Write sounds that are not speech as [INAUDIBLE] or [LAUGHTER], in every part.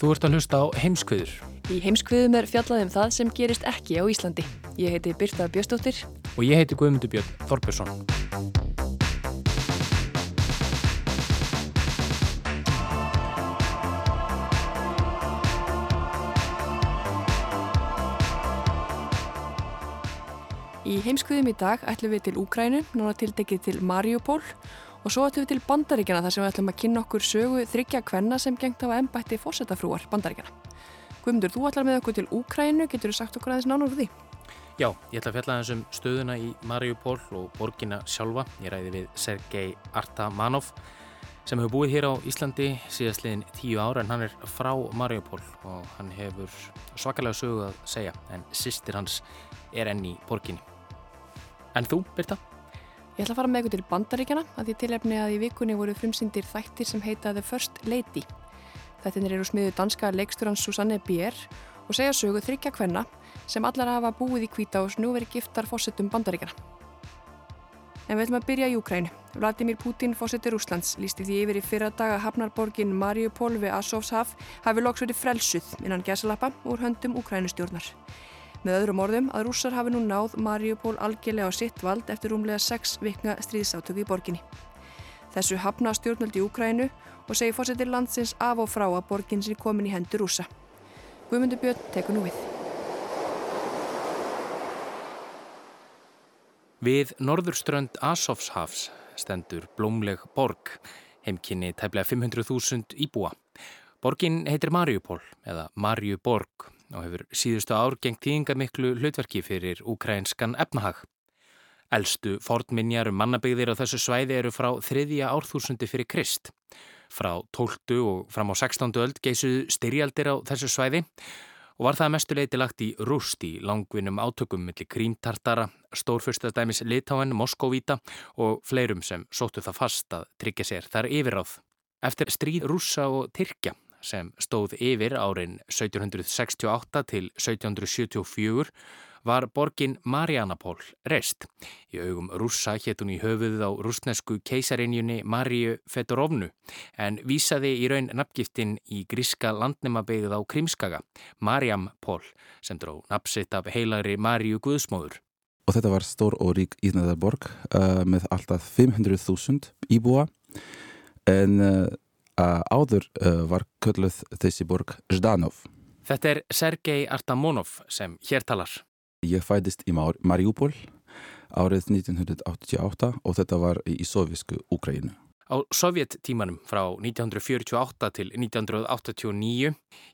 Þú ert að hlusta á heimskviður Í heimskviðum er fjallað um það sem gerist ekki á Íslandi. Ég heiti Birta Bjöstóttir. og ég heiti Guðmundur Björn Þorbjörnsson. Í heimskviðum í dag ætlum við til Úkrænu, núna tiltekið til Mariupol og svo ætlum við til Bandaríkjana þar sem við ætlum að kynna okkur sögu þryggja kvenna sem gengt hafa embætti fósettafrúar Bandaríkjana. Guðmundur, þú ætlar með okkur til Úkrænu, getur þú sagt okkur aðeins nánar úr því? Já, ég ætla að fjalla aðeins um stöðuna í Mariupol og borgina sjálfa. Ég ræði við Sergei Artamanov sem hefur búið hér á Íslandi síðastliðin tíu ára en hann er frá Mariupol og hann hefur svakalega sögu að segja en sýstir hans er enn í borginni. En þú, Birta? Ég ætla að fara með ykkur til Bandaríkjana að því tilefni að í vikunni voru frumsýndir þættir sem heita The First Lady. Þættinir eru smiðu danska leikstúrans Susanne Bier og segja sögu þryggja kvenna sem allar hafa búið í kvíta og nú verið giftar fósettum Bandaríkjana. En við ætlum að byrja í Júkrænu. Vladimir Putin, fósettur Úslands, lísti því yfir í fyrra dag að hafnarborgin Mariupol við Azovshaf hafi loks verið frelsuð innan gæsalappa úr höndum Úkrænustjórnar. Með öðrum orðum að rússar hafi nú náð Mariupol algjörlega á sitt vald eftir rúmlega 6 vikna stríðsátöku í borginni. Þessu hafna stjórnöld í Úkrænu og segir fórsetir landsins af og frá að borgin sé komin í hendur rússa. Guðmundur Björn tekur nú við. Við norðurströnd Asofshafs stendur blómleg borg, heimkynni tæplega 500.000 íbúa. Borgin heitir Mariupol eða Mariuborg og hefur síðustu ár gengt tíðingar miklu hlutverki fyrir ukrainskan efnahag. Elstu fornminjar um mannabygðir á þessu svæði eru frá þriðja árþúsundi fyrir Krist. Frá 12. og fram á 16. öld geisuðu styrjaldir á þessu svæði og var það mestuleiti lagt í rúst í langvinnum átökum millir krímtartara, stórfyrstadæmis Litáen, Moskóvíta og fleirum sem sóttu það fast að tryggja sér þar yfiráð. Eftir stríð rússa og Tyrkja sem stóð yfir árin 1768 til 1774 var borgin Marianapol reist. Í augum rússa hétt hún í höfuðið á rúsnesku keisarinjunni Marju Fedorovnu en vísaði í raun nafngiftin í gríska landnemabegið á Krímskaga, Mariampol, sem dró nafnsitt af heilagri Marju Guðsmóður. Og þetta var stór og rík íðnaðarborg uh, með alltaf 500.000 íbúa en uh, áður uh, var kölluð þessi borg Zdanov. Þetta er Sergei Artamonov sem hér talar. Ég fædist í Mar Mariupol árið 1988 og þetta var í sovisku Ukraínu. Á sovjettímanum frá 1948 til 1989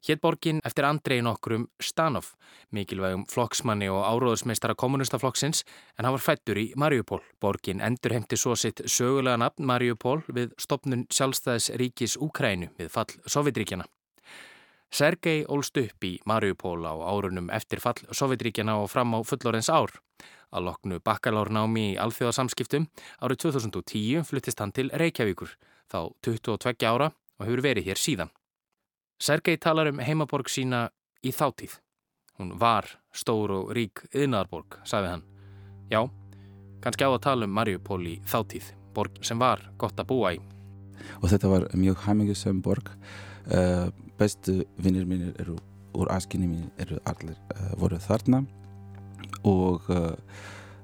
hétt borgin eftir Andrei nokkrum Stanov, mikilvægum flokksmanni og áróðusmeistara kommunistaflokksins en hann var fættur í Mariupol. Borgin endurheimti svo sitt sögulega nafn Mariupol við stopnun sjálfstæðis ríkis Úkrænu við fall Sovjetríkjana. Sergei ólst upp í Mariupol á árunum eftir fall Sovjetríkjana og fram á fullorins ár. Að loknu bakkalárnámi í alþjóðasamskiptum árið 2010 fluttist hann til Reykjavíkur, þá 22 ára og hefur verið hér síðan. Sergei talar um heimaborg sína í þáttíð. Hún var stór og rík yðnaðarborg, sagði hann. Já, kannski á að tala um Mariupol í þáttíð, borg sem var gott að búa í. Og þetta var mjög hæmingisum borg. Uh, bestu vinnir mínir eru úr askinni mín eru allir uh, voru þarna og uh,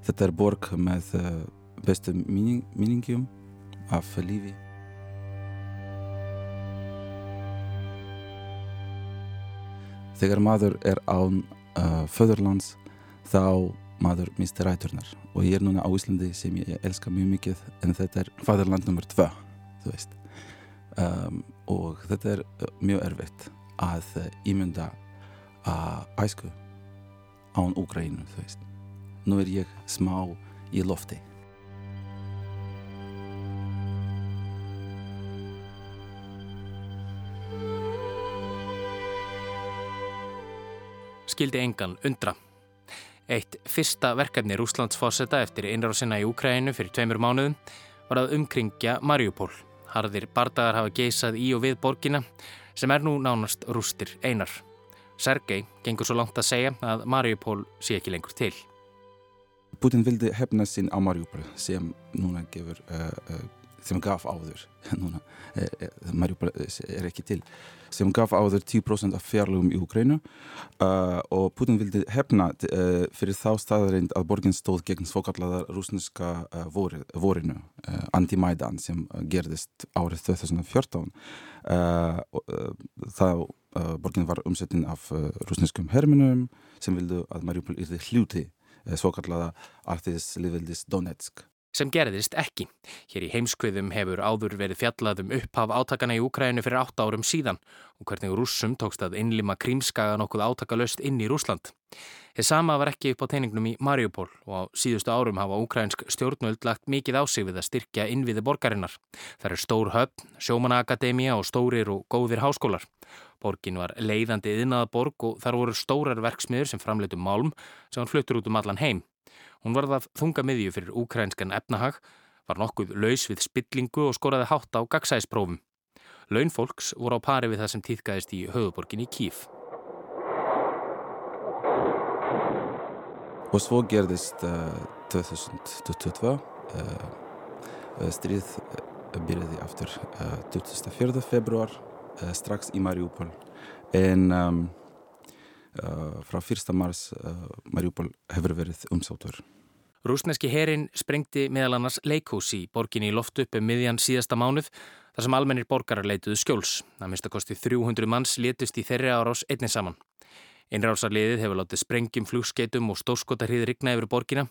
þetta er borg með bestu míning, míningum af lífi. Þegar maður er án föðurlands þá maður misti ræturnar og ég er núna á Íslandi sem ég elska mjög mikið en þetta er faderland nr. 2 þú veist um, og þetta er uh, mjög erfitt að uh, ímynda að æsku án Úgrænu þú veist. Nú er ég smá í lofti. Skildi engan undra. Eitt fyrsta verkefni Rúslandsfosseta eftir innrásina í Úkrænu fyrir tveimur mánuðum var að umkringja Mariupól. Harðir bardagar hafa geysað í og við borgina sem er nú nánast rústir einar. Sergei gengur svo langt að segja að Mariupól sé ekki lengur til. Putin vildi hefna sín á Mariupól sem núna gefur, uh, uh, sem gaf áður, [LAUGHS] núna, uh, Mariupól er ekki til sem gaf áður 10% af fjarlugum í Ukrænu uh, og Putin vildi hefna uh, fyrir þá staðarind að borgin stóð gegn svokallaða rúsneska uh, vorinu, vorinu anti-Maidan sem gerðist árið 2014 þá borgin var umsettin af rúsneskum herminum sem vildu að Mariupol yrði hluti svokallaða artiðsliðveldis Donetsk sem gerðist ekki. Hér í heimskviðum hefur áður verið fjallað um upphaf átakana í Úkrænu fyrir 8 árum síðan og hvernig rússum tókst að innlima krímskaga nokkuð átakalöst inn í Rúsland. Þið sama var ekki upp á teiningnum í Mariupol og á síðustu árum hafa úkrænsk stjórnvöld lagt mikið á sig við að styrkja innviði borgarinnar. Það er stór höfn, sjómanakademia og stórir og góðir háskólar. Borgin var leiðandi yðnaðaborg og þar voru stórar verksmiður sem framleitu málm sem hann fluttur út um allan heim. Hún varð af þunga miðju fyrir úkrænskan efnahag, var nokkuð laus við spillingu og skoraði hátt á gagsæsprófum. Launfolks voru á pari við það sem týðgæðist í höfuborgin í Kíf. Og svo gerðist uh, 2022, uh, stríð byrjaði aftur uh, 24. februar, strax í Mariupol. En um, frá 1. mars uh, Mariupol hefur verið umsátur. Rúsneski herin sprengti meðal annars leikús í borginni í loftu uppi um miðjan síðasta mánuð þar sem almennir borgarar leituðu skjóls. Það minnstakosti 300 manns letist í þeirri árás einnig saman. Einrásarliðið hefur látið sprengjum flugskeitum og stórskotarhið rigna yfir borgina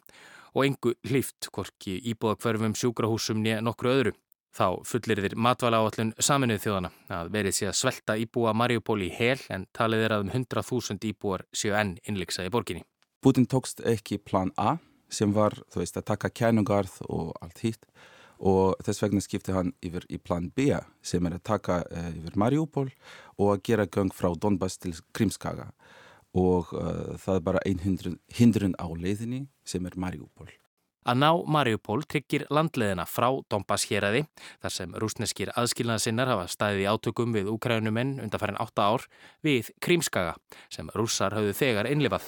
og engu hlýft, hvorki íbúða hverfum sjúkrahúsum nýja nokkru öðru. Þá fullir þér matvæla áallun saminuð þjóðana að verið sé að svelta íbúa Mariupol í hel en talið er að um 100.000 íbúar séu enn innleiksa í borginni. Putin tókst ekki plan A sem var veist, að taka kænugarð og allt hitt og þess vegna skipti hann yfir í plan B sem er að taka uh, yfir Mariupol og að gera göng frá Donbass til Krimskaga og uh, það er bara ein hindrun á leiðinni sem er Mariupol. Að ná Mariupól tryggir landleðina frá Donbass héræði þar sem rúsneskir aðskilnaðsinnar hafa staðið í átökum við úkrænumenn undanfærin 8 ár við Krímskaga sem rússar hafðu þegar innlifað.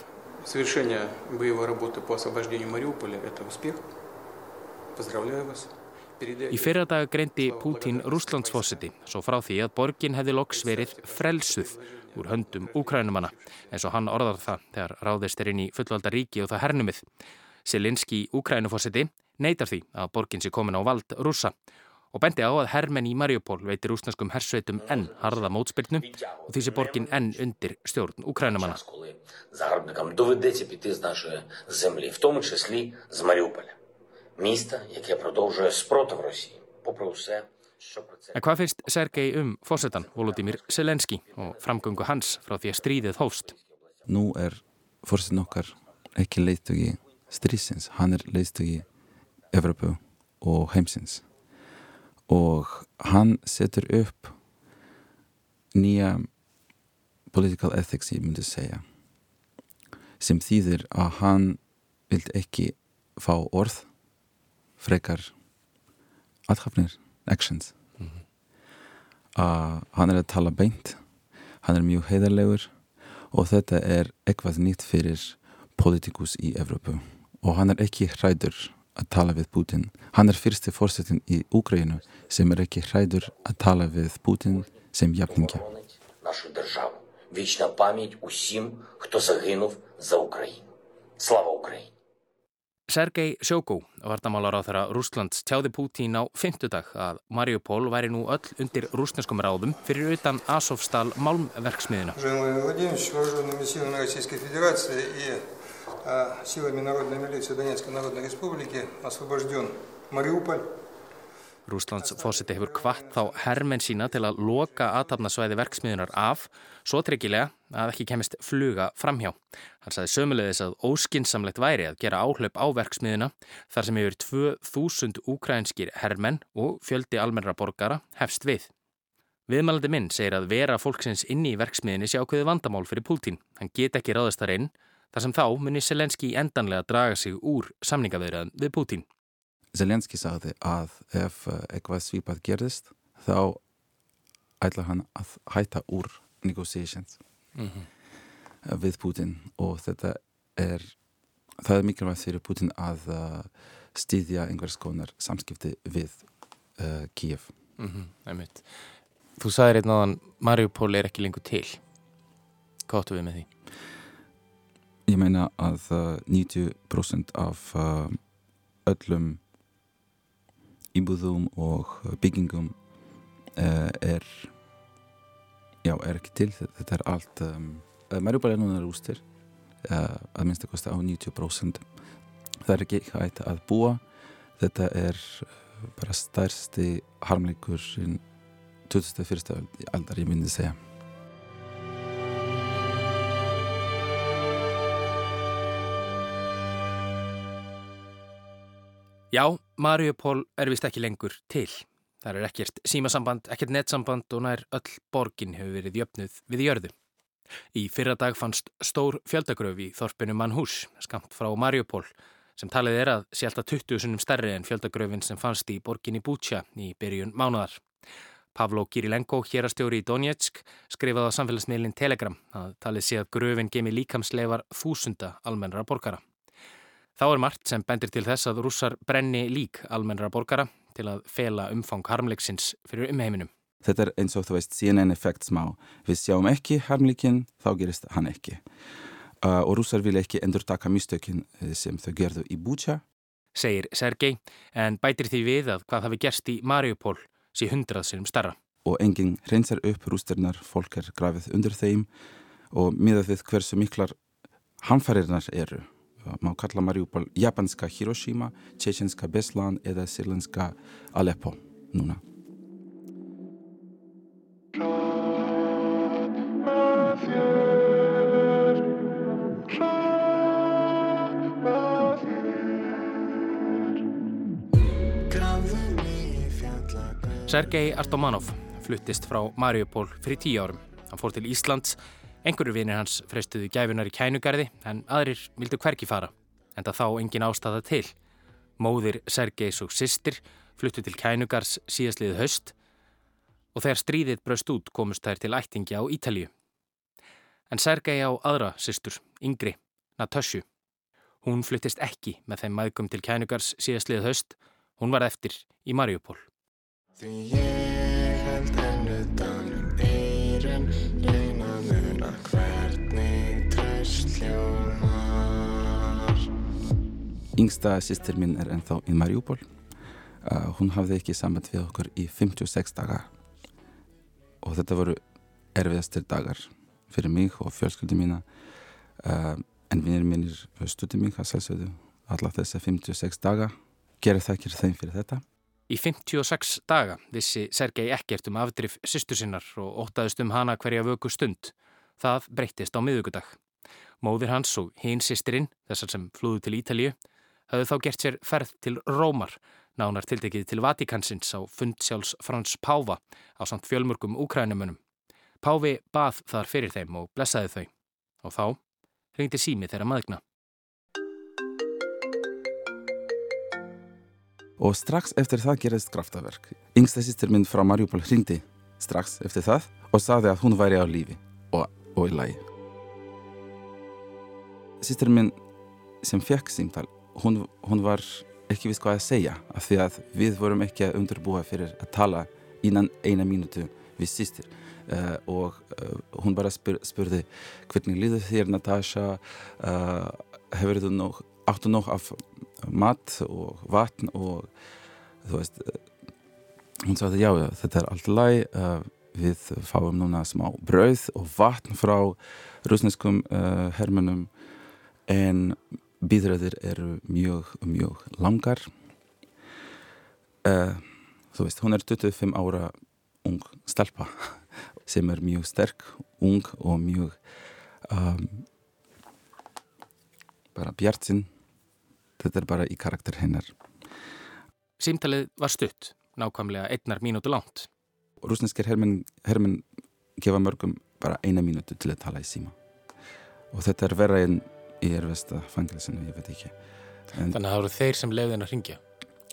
Í fyrra dag greindi Pútín Rúslandsfossiti svo frá því að borgin hefði loks verið frelsuð úr höndum úkrænumanna eins og hann orðar það þegar ráðist er inn í fullvalda ríki og það hernumið. Selinski Úkrænufósiti neytar því að borgin sé komin á vald rúsa og bendi á að hermenn í Mariupol veitir rúsneskum hersveitum enn harða mótspilnu og því sé borgin enn undir stjórn Úkrænumanna. En hvað finnst Sergei um fósettan Volodymyr Selenski og framgöngu hans frá því að stríðið hóst? Nú er fórsettin okkar ekki leittugi strísins, hann er leiðstögi Evropu og heimsins. Og hann setur upp nýja political ethics ég myndi segja sem þýðir að hann vild ekki fá orð frekar aðhafnir, actions. Mm -hmm. uh, hann er að tala beint hann er mjög heiðarlegur og þetta er eitthvað nýtt fyrir politikus í Evropu og hann er ekki hræður að tala við Putin. Hann er fyrsti fórsetin í Úgrænu sem er ekki hræður að tala við Putin sem jafningi. Sergei Sjókó, vartamálar á þeirra Rúslands, tjáði Putin á fymtudag að Mariupol væri nú öll undir rúsneskum ráðum fyrir utan Asofstal Malmverksmiðina. Við erum í Rúslands, við erum í Rúslands, við erum í Rúslands, силами Народной милиции Донецкой Народной Республики освобожден Мариуполь. Rúslands fósiti hefur kvart þá hermenn sína til að loka aðtapnasvæði verksmiðunar af, svo tryggilega að ekki kemist fluga framhjá. Hann saði sömulegis að óskinsamlegt væri að gera áhlaup á verksmiðuna þar sem yfir 2000 ukrainskir hermenn og fjöldi almennra borgara hefst við. Viðmælandi minn segir að vera fólksins inni í verksmiðinni sé ákveði vandamál fyrir Pútín. Hann get ekki ráðast þar inn þar sem þá muni Selenski endanlega draga sig úr samningaveiraðan við Pútín. Zelenski sagði að ef eitthvað svipað gerðist þá ætla hann að hætta úr negotiations mm -hmm. við Putin og þetta er það er mikilvægt fyrir Putin að uh, stýðja einhvers konar samskipti við uh, Kíf mm -hmm, Þú sagði reynd náðan Mariupol er ekki lengur til Hvað áttu við með því? Ég meina að uh, 90% af öllum íbúðum og byggingum uh, er já, er ekki til. Þetta er allt um, Mariupol er núna rústir að minnst að kosta á 90% það er ekki hægt að búa. Þetta er bara stærsti harmleikur 2001. aldar ég myndi segja Já, Mariupol er vist ekki lengur til. Það er ekkert símasamband, ekkert netsamband og nær öll borgin hefur verið jöfnuð við jörðu. Í fyrra dag fannst stór fjöldagröf í þorpinu Manhús, skamt frá Mariupol, sem talið er að sé alltaf 20 sunnum stærri en fjöldagröfin sem fannst í borginni Bútsja í byrjun mánuðar. Pavlo Kirilenko, hérastjóri í Donetsk, skrifaði á samfélagsmiðlinn Telegram að talið sé að gröfin gemi líkamsleifar þúsunda almennra borgara. Þá er margt sem bendir til þess að rússar brenni lík almennra borgara til að fela umfang harmleiksins fyrir umheiminum. Þetta er eins og þú veist CNN-effekt smá. Við sjáum ekki harmleikin, þá gerist hann ekki. Uh, og rússar vil ekki endur taka mistökin sem þau gerðu í Búcha. Segir Sergei, en bætir því við að hvað hafi gerst í Mariupol sé hundrað sinum starra. Og enginn hreinsar upp rústurnar, fólk er grafið undir þeim og miðað við hversu miklar hamfærirnar eru má kalla Mariupol japanska Hiroshima, tjechenska Beslan eða sirlenska Aleppo núna. Sergei Artomanov fluttist frá Mariupol fyrir tíu árum. Hann fór til Íslands Engur vinir hans freystuðu gæfunar í kænugarði en aðrir vildu hverki fara, en það þá engin ástæða til. Móðir Sergeis og sýstir fluttu til kænugars síðastliðið höst og þegar stríðið braust út komust þær til ættingi á Ítalju. En Sergei á aðra sýstur, yngri, Natasju. Hún fluttist ekki með þeim maðgum til kænugars síðastliðið höst, hún var eftir í Mariupol. Því ég held hennu danum eirin Yngsta sýstir minn er ennþá í Mariupol. Uh, hún hafði ekki samband við okkur í 56 dagar og þetta voru erfiðastir dagar fyrir mig og fjölskyldi mína uh, en vinnir mínir stúti mig að sælsögðu alla þess að 56 daga gerir þakkir þeim fyrir þetta. Í 56 daga vissi Sergei ekkert um afdrif sýstur sinnar og ótaðist um hana hverja vöku stund. Það breyttist á miðugudag. Móðir hans og hinn sýstirinn, þessar sem flúðu til Ítalju, hafðu þá gert sér ferð til Rómar, nánar tildekið til Vatikansins á fundsjáls Frans Páva á samt fjölmörgum úkrænumunum. Pávi bað þar fyrir þeim og blessaði þau. Og þá ringdi sími þeirra maðugna. Og strax eftir það gerðist kraftaverk. Yngsta sýstir minn frá Mariupol ringdi strax eftir það og saði að hún væri á lífi og, og í lagi. Sýstir minn sem fekk símtal hún, hún var ekki viss hvað að segja af því að við vorum ekki að undurbúa fyrir að tala innan eina mínútu við sýstir uh, og uh, hún bara spur, spurði hvernig líður þér Natasha uh, hefur þú nóg áttu nóg af mat og vatn og þú veist hún sagði já þetta er allt læg við fáum núna smá brauð og vatn frá rúsneskum hermunum en býðröðir eru mjög, mjög langar. Uh, þú veist, hún er 25 ára ung stelpa [LAUGHS] sem er mjög sterk, ung og mjög um, bara bjartinn þetta er bara í karakter hennar Símtalið var stutt, nákvæmlega einnar mínútu langt. Rúsneskir hermenn, hermenn gefa mörgum bara eina mínútu til að tala í síma og þetta er verra en í erfesta fangilsinu, ég veit ekki en, Þannig að það voru þeir sem lefði henn að ringja?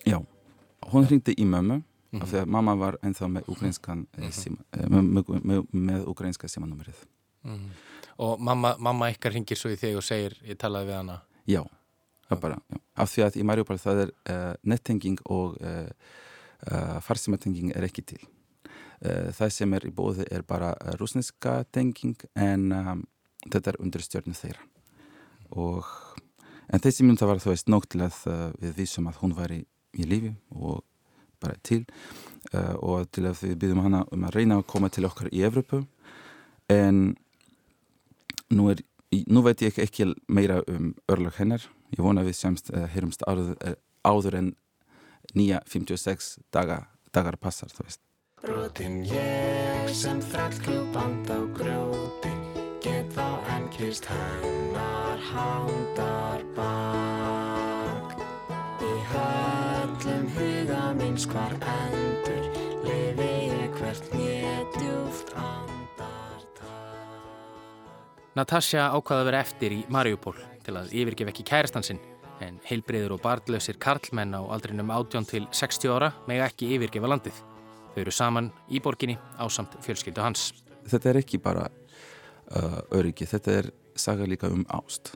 Já, hún ringdi í mömmu mm -hmm. af því að mamma var ennþá með ukrainskan mm -hmm. síma, með, með, með, með ukrainska símanúmerið mm -hmm. Og mamma, mamma ykkar ringir svo í þig og segir ég talaði við hana? Já bara, af því að í Mariupol það er uh, nettenging og uh, uh, farsímatenging er ekki til. Það sem er í bóði er bara rúsneska tenging en um, þetta er undir stjórnu þeirra. Og en þessi mynda var þú veist nóg til að við vísum að hún var í, í lífi og bara til. Og til að við byrjum hana um að reyna að koma til okkar í Evropu en nú, er, nú veit ég ekki meira um örlög hennar ég vona við semst uh, heyrumst áður, uh, áður en nýja 56 daga, dagar passar þú veist. Brotin ég sem þrællkjúband á grjóti get þá enn kýrst hennar hándar bak í höllum huga minns hvar endur Natasja ákvaði að vera eftir í Mariupól til að yfirgef ekki kærastansinn en heilbreyður og barndlausir karlmenn á aldrinum 18 til 60 ára með ekki yfirgefa landið. Þau eru saman í borginni á samt fjölskyldu hans. Þetta er ekki bara uh, öryggi, þetta er saga líka um ást.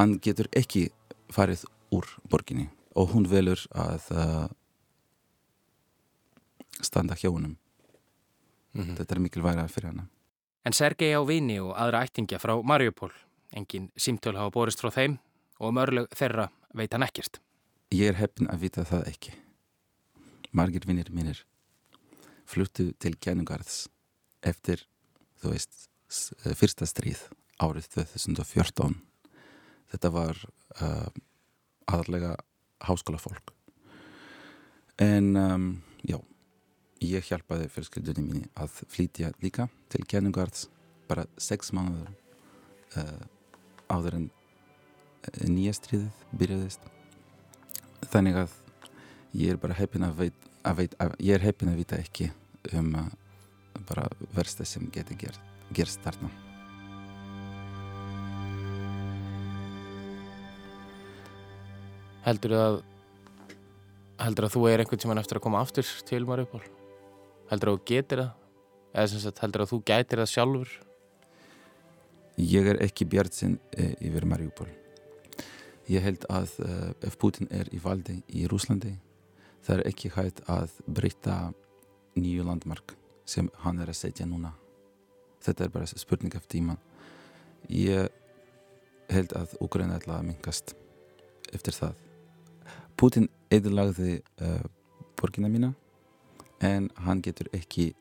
Hann getur ekki farið úr borginni og hún velur að uh, standa hjá húnum. Mm -hmm. Þetta er mikilvæga fyrir hana. En Sergei á vini og aðra ættingja frá Mariupól Engin símtöl hafa borist frá þeim og um örlög þeirra veit hann ekkert. Ég er heppin að vita það ekki. Margir vinnir mínir fluttu til Gænugarðs eftir, þú veist, fyrsta stríð árið 2014. Þetta var uh, aðalega háskóla fólk. En um, ég hjálpaði fjölskyldunni mín að flytja líka til Gænugarðs bara sex mánuður uh, áður en eh, nýja stríðið byrjaðist þannig að ég er bara heppin að, veit, að, veit, að ég er heppin að vita ekki um uh, bara versta sem getur ger, gerst þarna Heldur að heldur að þú er einhvern tíman eftir að koma aftur til Mariupól? Heldur að þú getur það? Eða sem sagt heldur að þú gætir það sjálfur? Ég er ekki bjart sinn e, yfir Mariupol. Ég held að uh, ef Putin er í valdi í Rúslandi það er ekki hægt að breyta nýju landmark sem hann er að setja núna. Þetta er bara spurning af tíma. Ég held að Ukraina ætla að minkast eftir það. Putin eðlagði uh, borgina mína en hann getur ekki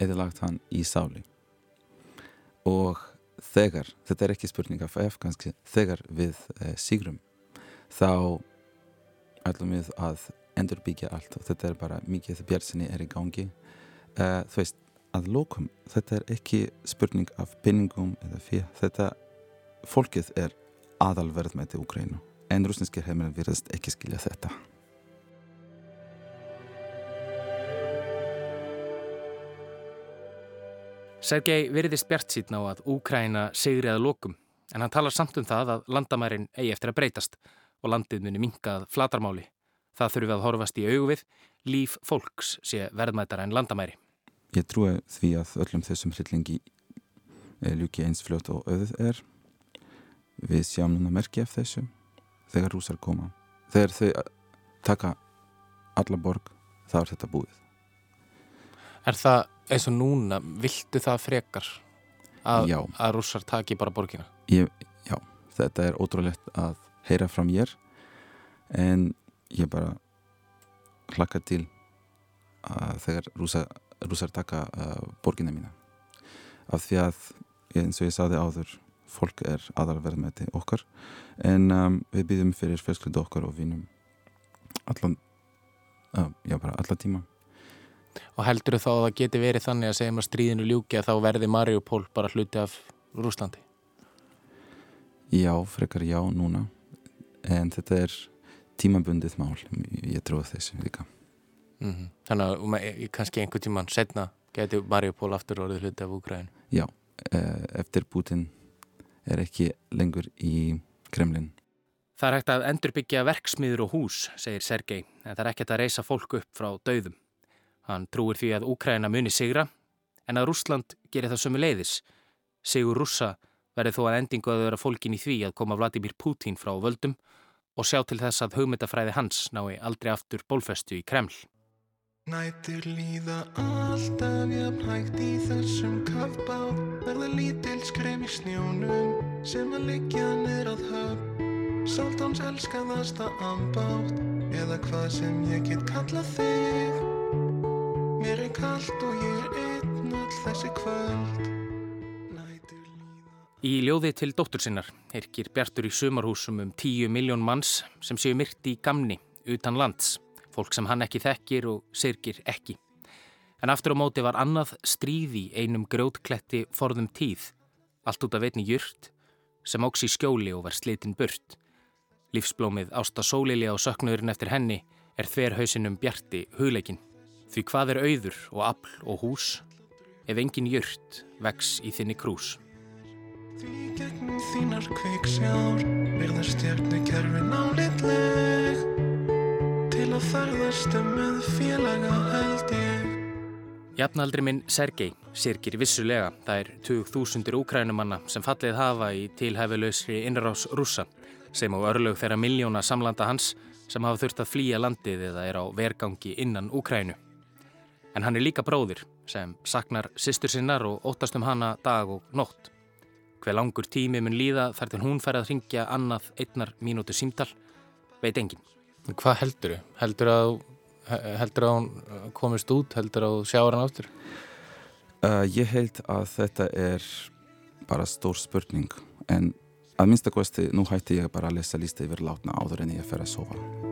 eðlagt hann í sáli. Og þegar, þetta er ekki spurning af ef kannski, þegar við e, sigrum þá ætlum við að endurbyggja allt. Og þetta er bara mikið björnsinni er í gangi. E, þú veist, að lókum þetta er ekki spurning af pinningum eða fyrir, þetta fólkið er aðalverð með til Ukrænu en rúsneskir heimir virðast ekki skilja þetta Sergei veriðist bjart síðan á að Úkræna sigri að lokum en hann talar samt um það að landamærin eigi eftir að breytast og landið muni minkað flatarmáli. Það þurfum við að horfast í auguvið, líf fólks sé verðmætara en landamæri. Ég trúi því að öllum þessum hryllingi ljúki eins fljótt og auðuð er. Við sjáum núna merki af þessu þegar rúsar koma. Þegar þau taka alla borg þá er þetta búið. Er það eins og núna, viltu það frekar að, að rússar taki bara borgina? Ég, já, þetta er ótrúlegt að heyra frá mér en ég bara hlakka til að þegar rússar, rússar taka uh, borgina mína. Af því að eins og ég saði áður fólk er aðalverðmæti okkar en um, við býðum fyrir fjölskyldu okkar og vinum allan uh, já bara allan tíma Og heldur þú þá að það geti verið þannig að segjum að stríðinu ljúki að þá verði Mariupol bara hluti af Rúslandi? Já, frekar já núna en þetta er tímabundið mál ég trúi þessu líka mm -hmm. Þannig að kannski einhver tíman setna geti Mariupol aftur orðið hluti af Úgræðin Já, eh, eftir Putin er ekki lengur í Kremlin Það er hægt að endurbyggja verksmiður og hús, segir Sergei, en það er ekkert að reysa fólk upp frá dauðum. Hann trúir því að Úkræna muni sigra, en að Rúsland gerir það sömu leiðis. Sigur rússa verði þó að endingu að vera fólkin í því að koma Vladimir Putin frá völdum og sjá til þess að hugmyndafræði hans nái aldrei aftur bólfestu í Kreml. Nætur líða alltaf jafn hægt í þessum kafbát verða lítil skrem í snjónum sem að liggja niður að höfn Sáltáns elskaðasta ambátt eða hvað sem ég get kalla þig Mér er kallt og ég er einn all þessi kvöld Í ljóði til dóttur sinnar erkir Bjartur í sumarhúsum um tíu miljón manns sem séu myrti í gamni utan lands, fólk sem hann ekki þekkir og sirkir ekki. En aftur á móti var annað stríði einum grjótkletti forðum tíð, allt út af veitni jurt, sem óks í skjóli og var slitin burt. Lífsblómið Ásta Sólili á söknuðurinn eftir henni er þverhausinum Bjarti hugleikin. Því hvað er auður og afl og hús ef engin jurt vex í þinni krús. Því gegnum þínar kviksjár verða stjörnukerfin álitleg til að ferðast um með félaga held ég. Jafnaldri minn Sergei sirkir vissulega það er 20.000 úkrænumanna sem fallið hafa í tilhæfilegsri innrás rúsa sem á örlög þeirra miljóna samlanda hans sem hafa þurft að flýja landið eða er á vergangi innan Úkrænu. En hann er líka bróðir sem saknar sýstur sinnar og óttast um hana dag og nótt. Hver langur tími mun líða þar til hún fær að ringja annað einnar mínútu símtal, veit engin. Hvað heldur þau? Heldur að, heldur að hún komist út? Heldur að sjáur hann áttur? Uh, ég held að þetta er bara stór spurning en að minnstakosti nú hætti ég bara að lesa lísta yfir látna áður en ég fer að sofa.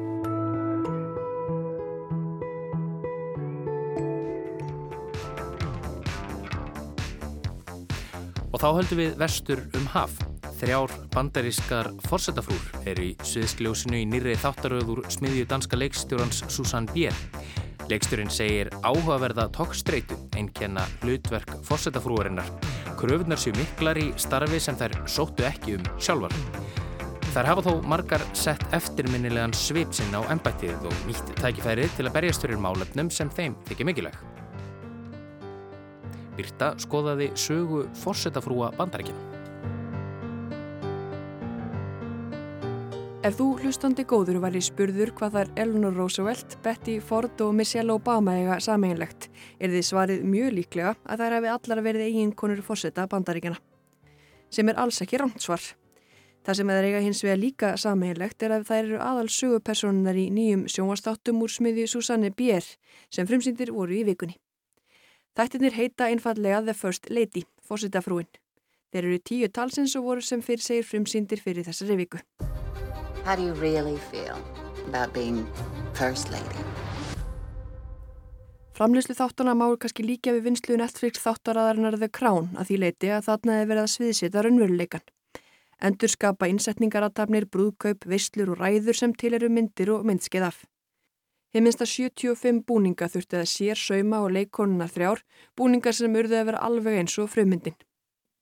Og þá höldum við vestur um haf. Þrjár bandarískar forsetafrúr er í sviðskljósinu í nýri þáttaröður smiðju danska leikstjórans Susanne Bier. Leikstjórin segir áhugaverða tokkstreitu einnkenna hlutverk forsetafrúarinnar. Kröfunar séu miklar í starfi sem þær sóttu ekki um sjálfar. Þær hafa þó margar sett eftirminnilegan svip sinn á ennbættið og nýtt tækifærið til að berjast fyrir málefnum sem þeim þykir mikilag. Birta skoðaði sögu forsetafrúa bandarækina. Ef þú hlustandi góður var í spurður hvað þar Eleanor Roosevelt, Betty Ford og Michelle Obama eiga sameinlegt, er þið svarið mjög líklega að þær hefði allar verið eiginkonur fórseta bandaríkjana. Sem er alls ekki rámt svar. Það sem þeir eiga hins vega líka sameinlegt er að þær eru aðal sögupersonunar í nýjum sjónvastáttum úr smiði Susanne Bier sem frumsýndir voru í vikunni. Þættirnir heita einfallega The First Lady, fórsetafrúin. Þeir eru tíu talsins og voru sem fyrir segir frumsýndir fyrir þessari viku. How do you really feel about being First Lady? Framleyslu þáttana máur kannski líka við vinslu Netflix þáttaraðarinnar The Crown að því leiti að þarna hefur verið að sviðsita raunveruleikan. Endur skapa innsetningaratafnir, brúðkaup, veislur og ræður sem til eru myndir og myndskeið af. Hið minnst að 75 búninga þurfti að sér sauma og leikonuna þrjár, búningar sem urði að vera alveg eins og frumyndin.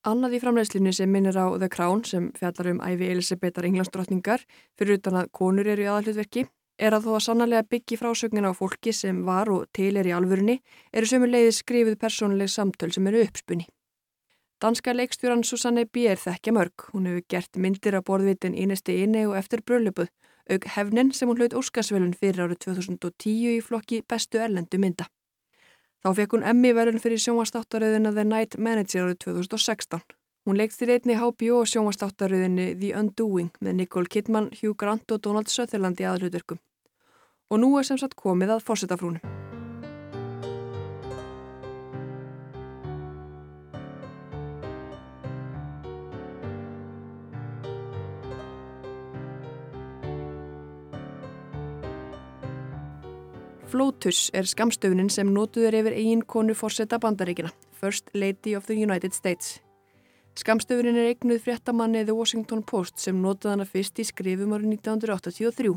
Annað í framleiðslinu sem minnir á The Crown sem fjallar um æfi Elisabetar Englandsdrottningar fyrir utan að konur eru í aðalhutverki er að þó að sannarlega byggi frásögnin á fólki sem var og til er í alvörunni eru sömu leiði skrifið persónuleg samtöl sem eru uppspunni. Danska leikstjóran Susanne Bier þekkja mörg. Hún hefur gert myndir af borðvitin Ínesti Inni og eftir brölubuð, auk hefnin sem hún hlaut Óskarsvölun fyrir árið 2010 í flokki bestu erlendu mynda. Þá fekk hún Emmy verðun fyrir sjónvastáttaröðuna The Night Manager árið 2016. Hún leikstir einni HBO sjónvastáttaröðinni The Undoing með Nicole Kidman, Hugh Grant og Donald Sutherland í aðhlutverkum. Og nú er sem sagt komið að fórsetafrúnum. FLOTUS er skamstöfunin sem notuður yfir eigin konu fórseta bandaríkina, First Lady of the United States. Skamstöfunin er eignuð fréttamanni The Washington Post sem notuð hana fyrst í skrifum árið 1983.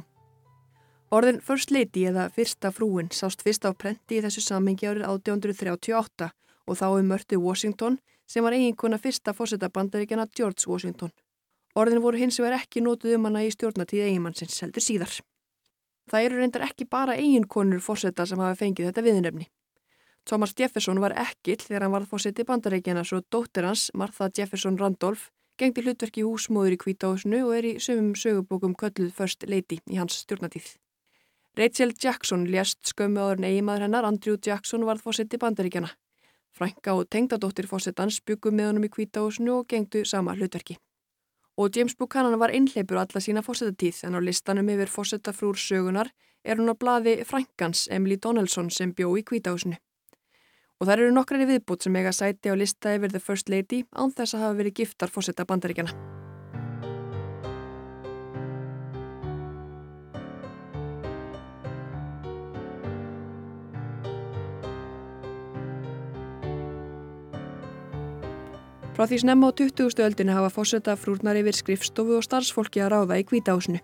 Orðin First Lady eða Fyrsta frúin sást fyrst á prenti í þessu samhengi árið 1838 og þá um mörtu Washington sem var eiginkona fyrsta fórseta bandaríkjana George Washington. Orðin voru hins vegar ekki notuð um hana í stjórnatíð eiginmannsins heldur síðar. Það eru reyndar ekki bara eiginkonur fórseta sem hafa fengið þetta viðnefni. Thomas Jefferson var ekkill þegar hann varð fórseti bandaríkjana svo dóttir hans, Martha Jefferson Randolph, gengdi hlutverki húsmóður í kvítahúsinu og er í sömum sögubókum kölluð First Lady í hans stjórnatíð. Rachel Jackson lést skömmu áður en eigimaður hennar, Andrew Jackson, varð fórseti bandaríkjana. Frænka og tengdadóttir fórsetans byggum með honum í kvítahúsinu og gengdu sama hlutverki. Og James Buchanan var einhleipur alla sína fórsetatíð en á listanum yfir fórsetafrúr sögunar er hún á blaði Frankans Emily Donaldson sem bjó í kvítahúsinu. Og þar eru nokkrar í viðbútt sem eiga sæti á lista yfir The First Lady án þess að hafa verið giftar fórsetta bandaríkjana. Frá því snemma á 20. öldinu hafa fórsetta frúrnar yfir skrifstofu og starfsfólki að ráða í kvítahúsinu.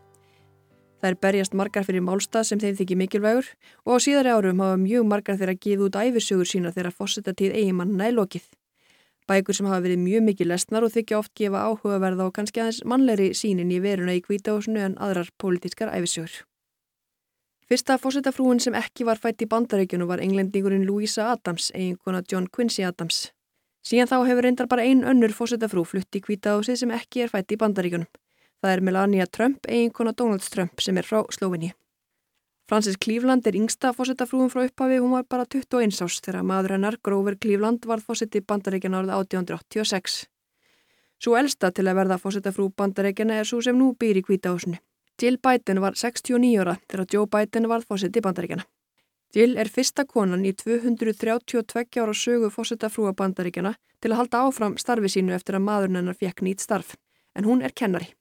Það er berjast margar fyrir málstað sem þeim þykir mikilvægur og á síðari árum hafa mjög margar þeirra gefið út æfisögur sína þegar fórsetatíð eigimanna er lokið. Bækur sem hafa verið mjög mikið lesnar og þykja oft gefa áhugaverða og kannski aðeins mannlegri sínin í veruna í kvítahúsinu en aðrar pólitískar æfisögur. Fyrsta fórsetafrúin sem ekki var fætt í bandaríkjunu var englendingurinn Louisa Adams, eiginkona John Quincy Adams. Síðan þá hefur reyndar bara ein önnur fórsetafrú flutt í kvítahúsið sem ekki er fætt í bandaríkunum. Það er Melania Trump, eiginkona Donald Trump sem er frá Slóvinni. Francis Cleveland er yngsta fórsetafrúum frá upphafi, hún var bara 21 árs þegar maður hennar Grover Cleveland varð fórseti bandaríkjana árið 1886. Svo elsta til að verða fórsetafrú bandaríkjana er svo sem nú býr í kvítahúsinu. Jill Biden var 69 ára þegar Joe Biden varð fórseti bandaríkjana. Jill er fyrsta konan í 232 ára sögu fósetta frúa bandaríkjana til að halda áfram starfi sínu eftir að maðurinn hennar fekk nýtt starf, en hún er kennari.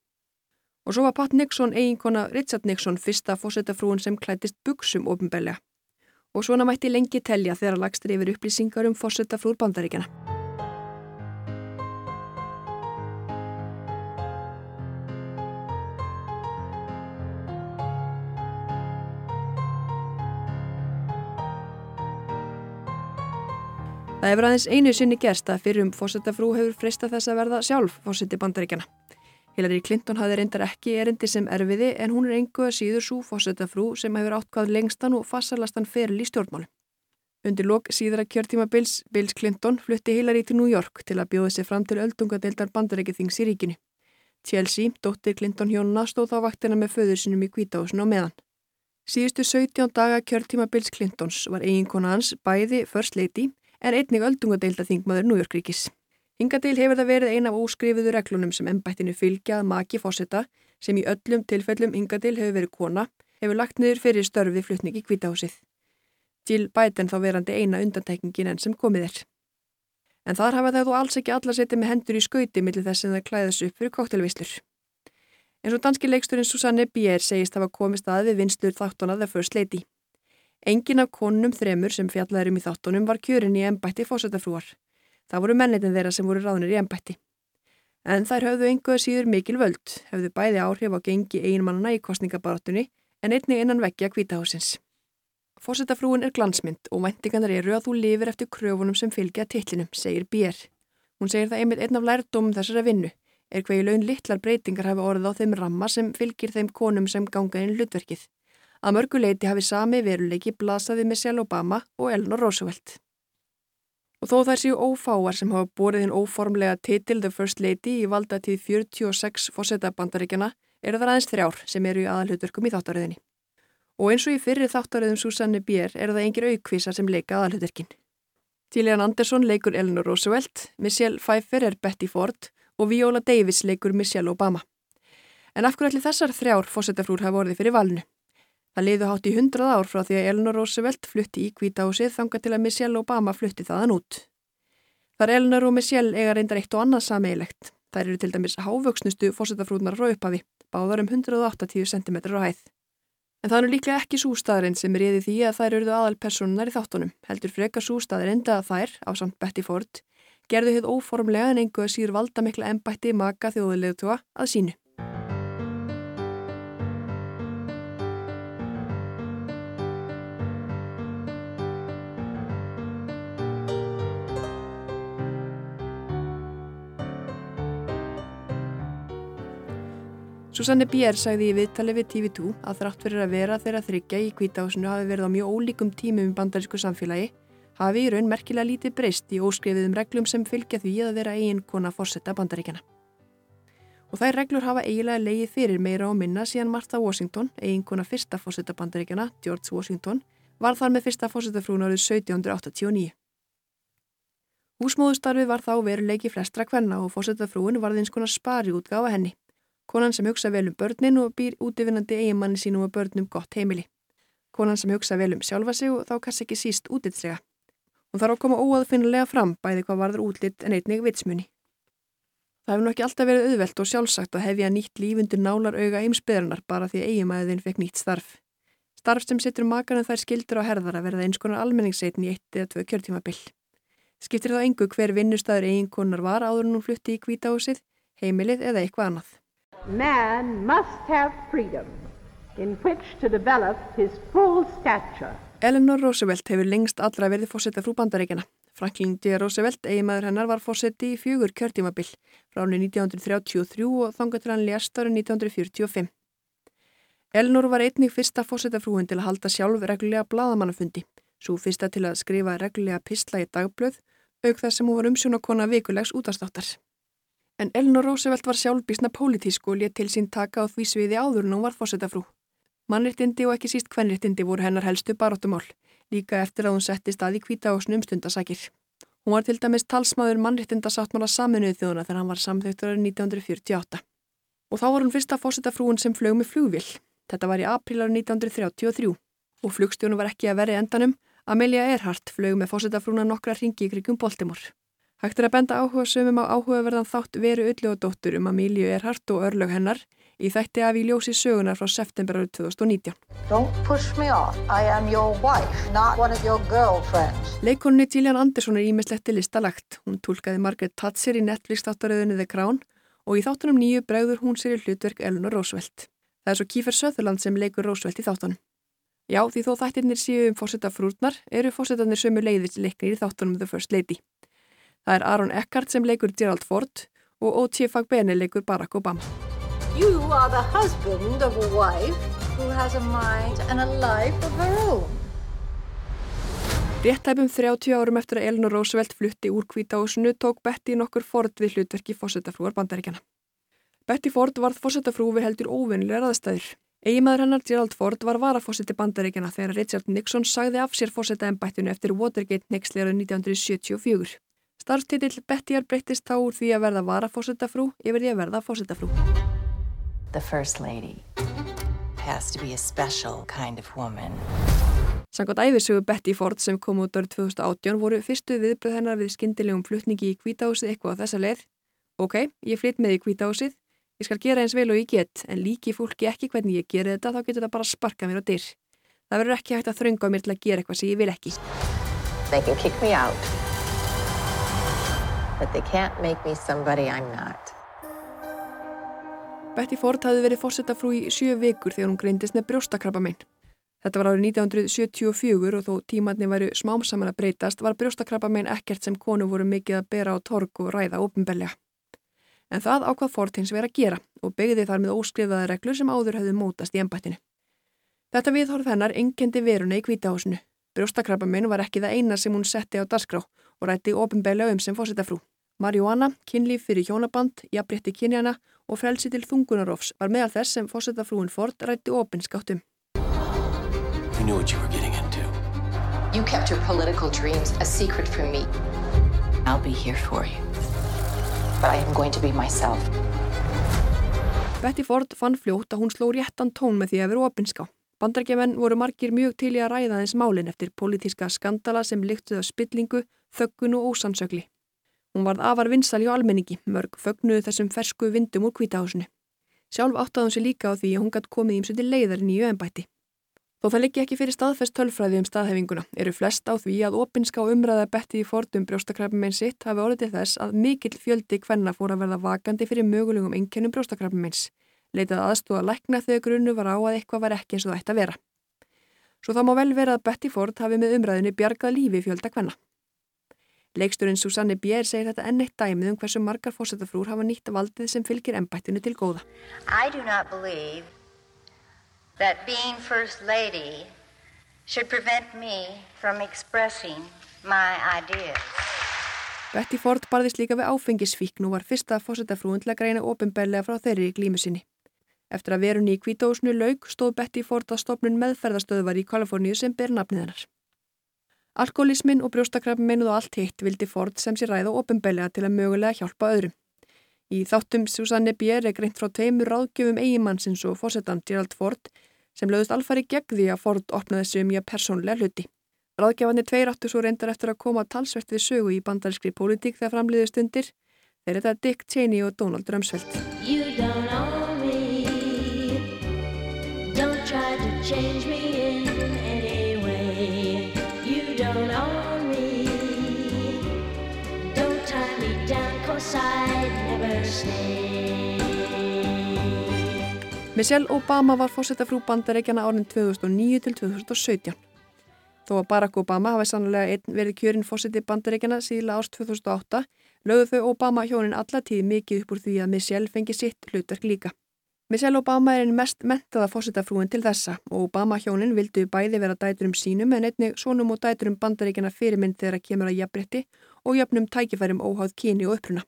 Og svo var Pat Nixon eiginkona Richard Nixon fyrsta fósetta frúin sem klætist buksum ofinbelja. Og svona mætti lengi telja þegar lagstir yfir upplýsingar um fósetta frúr bandaríkjana. Það hefur aðeins einu sinni gerst að fyrir um fósettafrú hefur freista þess að verða sjálf fósetti bandaríkjana. Hillary Clinton hafði reyndar ekki erindi sem erfiði en hún er engu að síður svo fósettafrú sem hefur átkvað lengstan og fassalastan feril í stjórnmálu. Undir lok síðara kjörtíma Bills, Bills Clinton flutti Hillary til New York til að bjóða sér fram til öldungadeildar bandaríkithings í ríkinu. Chelsea, dóttir Clinton hjónuna, stóð þá vaktina með föður sinum í kvítahúsinu á meðan. Síðustu 17 daga kjörtíma Bills Clintons var eiginkona hans bæði First Lady en einnig öldungadeilda þingmaður Nújörgríkis. Hingadil hefur það verið eina af óskrifuðu reglunum sem ennbættinu fylgjað maki fósetta sem í öllum tilfellum Hingadil hefur verið kona, hefur lagt niður fyrir störfi flutning í kvítahúsið. Jill Biden þá verandi eina undantekningin enn sem komið er. En þar hafa það þú alls ekki alla setið með hendur í skauti millir þess að það klæðas upp fyrir koktelvislur. En svo danski leiksturinn Susanne Bier segist hafa komist að við vinstur þáttuna The First Lady. Engin af konunum þremur sem fjallaðurum í þáttunum var kjörin í ennbætti fósættafrúar. Það voru mennitin þeirra sem voru ráðnir í ennbætti. En þær höfðu einhverja síður mikil völd, höfðu bæði áhrif á gengi einmannana í kostningabarátunni en einnig innan vekkja kvítahúsins. Fósættafrúin er glansmynd og væntinganar eru að þú lifir eftir kröfunum sem fylgja tillinum, segir Bér. Hún segir það einmitt einn af lærdómum þessara vinnu, er hverju laun litlar breytingar hafi orðið á þeim ramma sem fylgir þeim konum sem ganga inn hlutverkið að mörguleiti hafi sami veruleiki blasaði Michelle Obama og Eleanor Roosevelt. Og þó þær séu ófáar sem hafa bórið hinn óformlega titil The First Lady í valda tíð 46 fósetabandaríkjana eru það aðeins þrjár sem eru í aðalhutverkum í þáttaröðinni. Og eins og í fyrri þáttaröðum Susanne Bier eru það engir aukvísar sem leika aðalhutverkin. Gillian Anderson leikur Eleanor Roosevelt, Michelle Pfeiffer er Betty Ford og Viola Davis leikur Michelle Obama. En af hverju allir þessar þrjár fósetafrúr hafa orðið fyrir valinu? Það liðu hátt í hundrað ár frá því að Eleanor Roosevelt flutti í kvítahúsið þanga til að Michelle Obama flutti þaðan út. Þar Eleanor og Michelle eiga reyndar eitt og annað sameigilegt. Það eru til dæmis hávöksnustu fórsetafrúðnar frá upphafi, báðar um 180 cm á hæð. En það er líklega ekki sústaðarinn sem reyði því að þær eruðu aðal personunar í þáttunum, heldur frekar sústaðarinn að þær, á samt Betty Ford, gerðu hitt óformlega en engu að síður valda mikla ennbætti maka þjóðulegutúa að sínu. Susanne Bier sagði í viðtali við TV2 að þrátt fyrir að vera þeirra þryggja í kvítahúsinu hafi verið á mjög ólíkum tímum í bandarísku samfélagi, hafi í raun merkilega lítið breyst í óskrifiðum reglum sem fylgja því að vera eigin kona fórsetta bandaríkjana. Og þær reglur hafa eiginlega leiði fyrir meira og minna síðan Martha Washington, eigin kona fyrsta fórsetta bandaríkjana, George Washington, var þar með fyrsta fórsettafrún árið 1789. Húsmóðustarfi var þá veruleiki flestra kvenna og fórsettafrúin var þeins konar spari útgáfa henni. Konan sem hugsa vel um börnin og býr útivinnandi eiginmanni sínum og börnum gott heimili. Konan sem hugsa vel um sjálfa sig og þá kannski ekki síst útitslega. Hún þarf að koma óaðfinnulega fram bæði hvað varður útlitt en einnig vitsmunni. Það hefur nokkið alltaf verið auðvelt og sjálfsagt að hefja nýtt lífundur nálar auga eimsbyðarnar bara því að eiginmæðin fekk nýtt starf. Starf sem setur makarinn þær skildur á herðar að verða eins konar almenningsseitin í eitt eða tvö kjörtímabill. Skiptir þá engu hver vinnustæður eiginkonar var áður en hún flutti í kvítahúsið, heimilið eða eitthvað annað. Man must have freedom in which to develop his full stature. Eleanor Roosevelt hefur lengst allra verið fórsetta frú bandaríkjana. Franklin D. Roosevelt, eiginmaður hennar, var fórseti í fjögur kjörtímabill frá ánni 1933 og þangað til hann lést árið 1945. Eleanor var einnig fyrsta fórsetafrúin til að halda sjálf reglulega bladamannafundi, svo fyrsta til að skrifa reglulega pistla í dagblöð, auk þess sem hún var umsjónakona vikulegs útastáttar. En Eleanor Roosevelt var sjálfbísna pólitísk og létt til sín taka á því sviði áður en hún var fórsetafrú. Mannriktindi og ekki síst kvennriktindi voru hennar helstu baróttumál, líka eftir að hún setti stað í kvítahásnum stundasakir. Hún var til dæmis talsmaður mannrittindasáttmála saminuðu þjóðuna þegar hann var samþögtur árið 1948. Og þá var hún fyrsta fórsetafrúin sem flög með flugvill. Þetta var í aprílar 1933 og flugstjónu var ekki að veri endanum. Amelia Earhart flög með fórsetafrúna nokkra ringi í krigum Baltimore. Hægt er að benda áhuga sömum á áhugaverðan þátt veru öllu og dóttur um Amelia Earhart og örlög hennar í þætti af í ljósi sögunar frá september árið 2019. Leikonni Gillian Anderson er ímislegt til listalagt. Hún tólkaði Margaret Thatcher í Netflix þáttaröðunni The Crown og í þáttunum nýju bregður hún sér í hlutverk Eleanor Roosevelt. Það er svo Kífer Söðurland sem leikur Roosevelt í þáttunum. Já, því þó þættirnir séu um fórsetta frúrnar eru fórsetarnir sömu leiðir til leiknir í þáttunum The First Lady. Það er Aaron Eckhart sem leikur Gerald Ford og O.T. Fagbeni leikur Barack Obama. You are the husband of a wife who has a mind and a life of her own. Réttæpum 30 árum eftir að Eleanor Roosevelt flutti úr kvítahúsinu tók Betty nokkur Ford við hlutverki fórsetafrúar bandaríkjana. Betty Ford varð fórsetafrú við heldur óvinnilega raðstæður. Eigimaður hennar Gerald Ford var varafórseti bandaríkjana þegar Richard Nixon sagði af sér fórsetaembættinu eftir Watergate nexleira 1974. Starfstitill Bettyar breyttist þá úr því að verða varafósetafrú yfir því að verða fósetafrú. The first lady has to be a special kind of woman. Sankot æfisögu Betty Ford sem kom út árið 2018 voru fyrstu viðbröð hennar við skindilegum flutningi í kvítahúsið eitthvað á þessa leið. Ok, ég flytt með í kvítahúsið, ég skal gera eins vel og ég get, en líki fólki ekki hvernig ég gera þetta, þá getur það bara sparka mér á dyr. Það verður ekki hægt að þrönga mér til að gera eitthvað sem ég vil ekki. But they can't make me somebody I'm not. Betty Ford hafði verið fórsetafrú í sjö vikur þegar hún greindist með brjóstakrabba minn. Þetta var árið 1974 og þó tímatni væri smám saman að breytast var brjóstakrabba meginn ekkert sem konu voru mikið að bera á torg og ræða ofinbelja. En það ákvað Ford hins verið að gera og begði þar með óskrifaða reglur sem áður höfðu mótast í ennbættinu. Þetta viðhorf hennar engendi veruna í kvítahúsinu. Brjóstakrabba meginn var ekki það eina sem hún setti á darskrá og rætti ofinbelja um sem fórsetafrú. Marihuana, kynlíf fyrir hjónaband, jafnrétti kynjana og frelsi til þungunarofs var meðal þess sem fórsetafrúin Ford rætti ofinskáttum. You knew what you were getting into. You kept your political dreams a secret from me. I'll be here for you. But I am going to be myself. Betty Ford fann fljótt að hún sló réttan tón með því að vera opinská. Bandargemenn voru margir mjög til í að ræða þess málinn eftir pólitíska skandala sem lyktuð af spillingu, þöggun og ósannsögli. Hún varð afar vinsal hjá almenningi, mörg fögnuðu þessum fersku vindum úr kvítahásinu. Sjálf áttaði hún sér líka á því að hún gætt komið ímsöndi leiðar í nýju ennbætti. Þó það liggi ekki fyrir staðfest tölfræði um staðhefinguna eru flest á því að opinská umræða betti í fordum brjóstakrafum einn sitt hafi orðið til þess að mikill fjöldi hvenna fór að verða vakandi fyrir mögulegum einkennum brjóstakrafum eins. Leitað aðstóða lækna þegar grunnu var á að eitthvað var ekki eins og það ætti að vera. Svo það má vel vera að Betty Ford hafi með umræðinu bjargað lífi fjölda hvenna. Leiksturinn Susanne Bier segir þetta enn eitt dæmið um hversu margar fórsetafrúr hafa nýtt valdið sem fylgir ennbættinu til góða. I do not believe that being First Lady should prevent me from expressing my ideas. Betty Ford barðist líka við áfengisfíkn og var fyrsta að greina ofinbellega frá þeirri glímu sinni. Eftir að verunni í kvítósnu laug stóð Betty Ford að stopnun meðferðastöðvar í Kaliforníu sem ber nafnið hennar. Alkoholismin og brjóstakrafn meinuð og allt hitt vildi Ford sem sér ræða ofinbellega til að mögulega hjálpa öðrum. Í þáttum Susanne Bier er greint frá tveimur ráðgjöfum eigimannsins og fórsetan Gerald Ford sem lögðust alfari gegn því að Ford opnaði sig um ég persónlega hluti. Ráðgjafanir tveir áttu svo reyndar eftir að koma talsvert við sögu í bandarískri pólitík þegar framliðu stundir. Þeir þetta Dick Cheney og Donald Rumsfeld. Change me in any way You don't own me Don't tie me down cause I'd never stay Michelle Obama var fórsetafrú bandarækjana árin 2009 til 2017. Þó að Barack Obama hafi sannlega einn verið kjörinn fórseti bandaríkjana síðla árs 2008 lögðu þau Obama hjónin allatíð mikið upp úr því að Michelle fengi sitt hlutverk líka. Michelle Obama er einn mest mentaða fórsetafrúin til þessa og Obama hjónin vildu bæði vera dæturum sínum en einnig sonum og dæturum bandaríkjana fyrirmynd þegar að kemur að jafnbrytti og jafnum tækifærum óháð kyni og uppruna.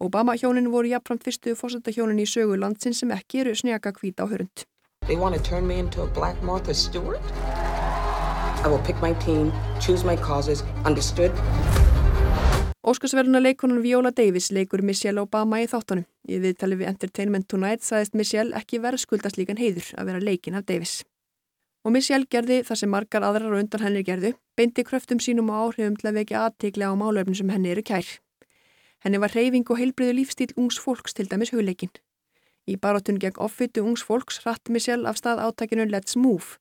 Obama hjónin voru jafnframt fyrstu fórsetahjónin í sögu landsin sem ekki eru snjaka hvita á hörund. They want to turn me into a black Martha Stewart? I will pick my team, choose my causes, understood? Óskarsverðuna leikonan Viola Davis leikur Michelle Obama í þáttunum. Í viðtali við Entertainment Tonight saðist Michelle ekki verðskuldast líkan heiður að vera leikin af Davis. Og Michelle gerði það sem margar aðrar og undan henni gerðu, beindi kröftum sínum og áhrifum til að vekja aðtegla á málöfnum sem henni eru kær. Henni var reyfing og heilbriðu lífstíl ungs fólks til dæmis hugleikin. Í baróttun gegn offitu ungs fólks rætti Michelle af stað áttakinu Let's Move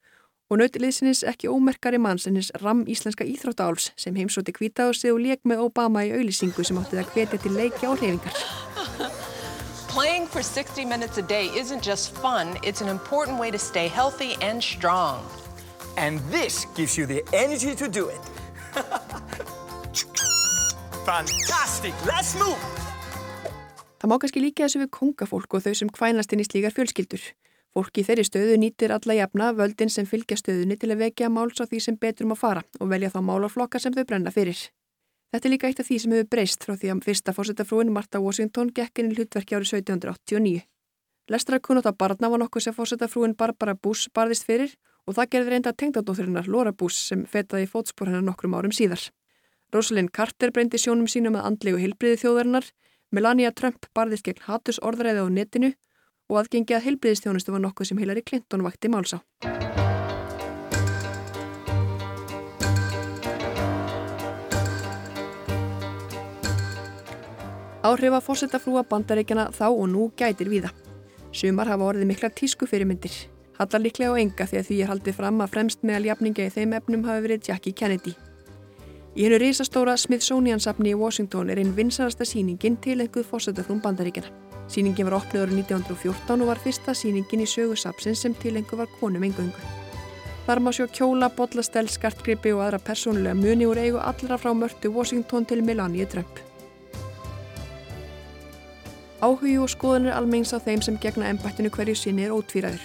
og nautiliðsins ekki ómerkari manns en hins ram íslenska íþróttáls sem heimsóti kvítáðsig og leik með Obama í auðlýsingu sem átti það hvetja til leiki á reyfingar. [LAUGHS] Playing for 60 minutes a day isn't just fun, it's an important way to stay healthy and strong. And this gives you the energy to do it. [LAUGHS] Fantastic, let's move! Það má kannski líka þessu við kongafólk og þau sem kvænast inn í slíkar fjölskyldur. Fólki þeirri stöðu nýtir alla jafna völdin sem fylgja stöðunni til að vekja máls á því sem betur um að fara og velja þá málarflokka sem þau brenna fyrir. Þetta er líka eitt af því sem hefur breyst frá því að fyrsta fórsetafrúin Martha Washington gekkin í hlutverki árið 1789. Lestrarkunnóta barna var nokkuð sem fórsetafrúin Barbara Bush barðist fyrir og það gerði reynda tengdadóþurinnar Laura Bush sem fetaði fótspor hennar nokkrum árum síðar. Rosalind Carter breyndi sjónum sínum með andlegu hilbriði þjóðarinnar, Melania Trump barðist gegn hatus orðræði á netinu og aðgengi að heilbriðistjónustu var nokkuð sem Hillary Clinton vakti máls á. Áhrif að fórsetta frúa bandaríkjana þá og nú gætir víða. Sumar hafa orðið mikla tísku fyrirmyndir. Hallar líklega á enga að því er haldið fram að fremst meðal jafninga í þeim efnum hafi verið Jackie Kennedy. Í hennu risastóra Smithsonian-safni í Washington er einn vinsarasta síningin til einhverð fórsetafrún bandaríkjana. Sýningin var opnið árið 1914 og var fyrsta sýningin í sögu sapsins sem tilengu var konum engöngu. Þar má sjá kjóla, botlastell, skartgripi og aðra persónulega muni úr eigu allra frá mörtu Washington til Melania Trump. Áhugi og skoðanir almengis á þeim sem gegna ennbættinu hverju sinni er ótvíraður.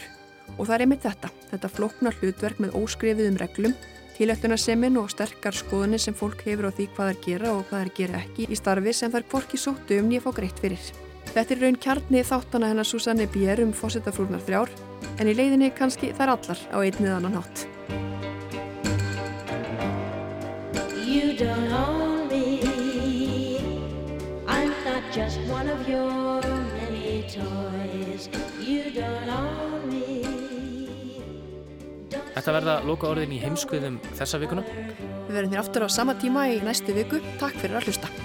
Og það er einmitt þetta, þetta floknar hlutverk með óskrifiðum reglum, tilættunarsemin og sterkar skoðanir sem fólk hefur á því hvað þær gera og hvað þær gera ekki í starfi sem þær hvorki sóttu um nýja fá greitt fyrir. Þetta er raun kjarni þáttana hennar Susanne Bier um fósittafrúnar þrjár, en í leiðinni kannski þær allar á einnið annan hátt. You don't own me I'm not just one of your many toys You don't own me Þetta verða loka orðin í heimskuðum þessa vikuna. Við verðum þér aftur á sama tíma í næstu viku. Takk fyrir að hlusta.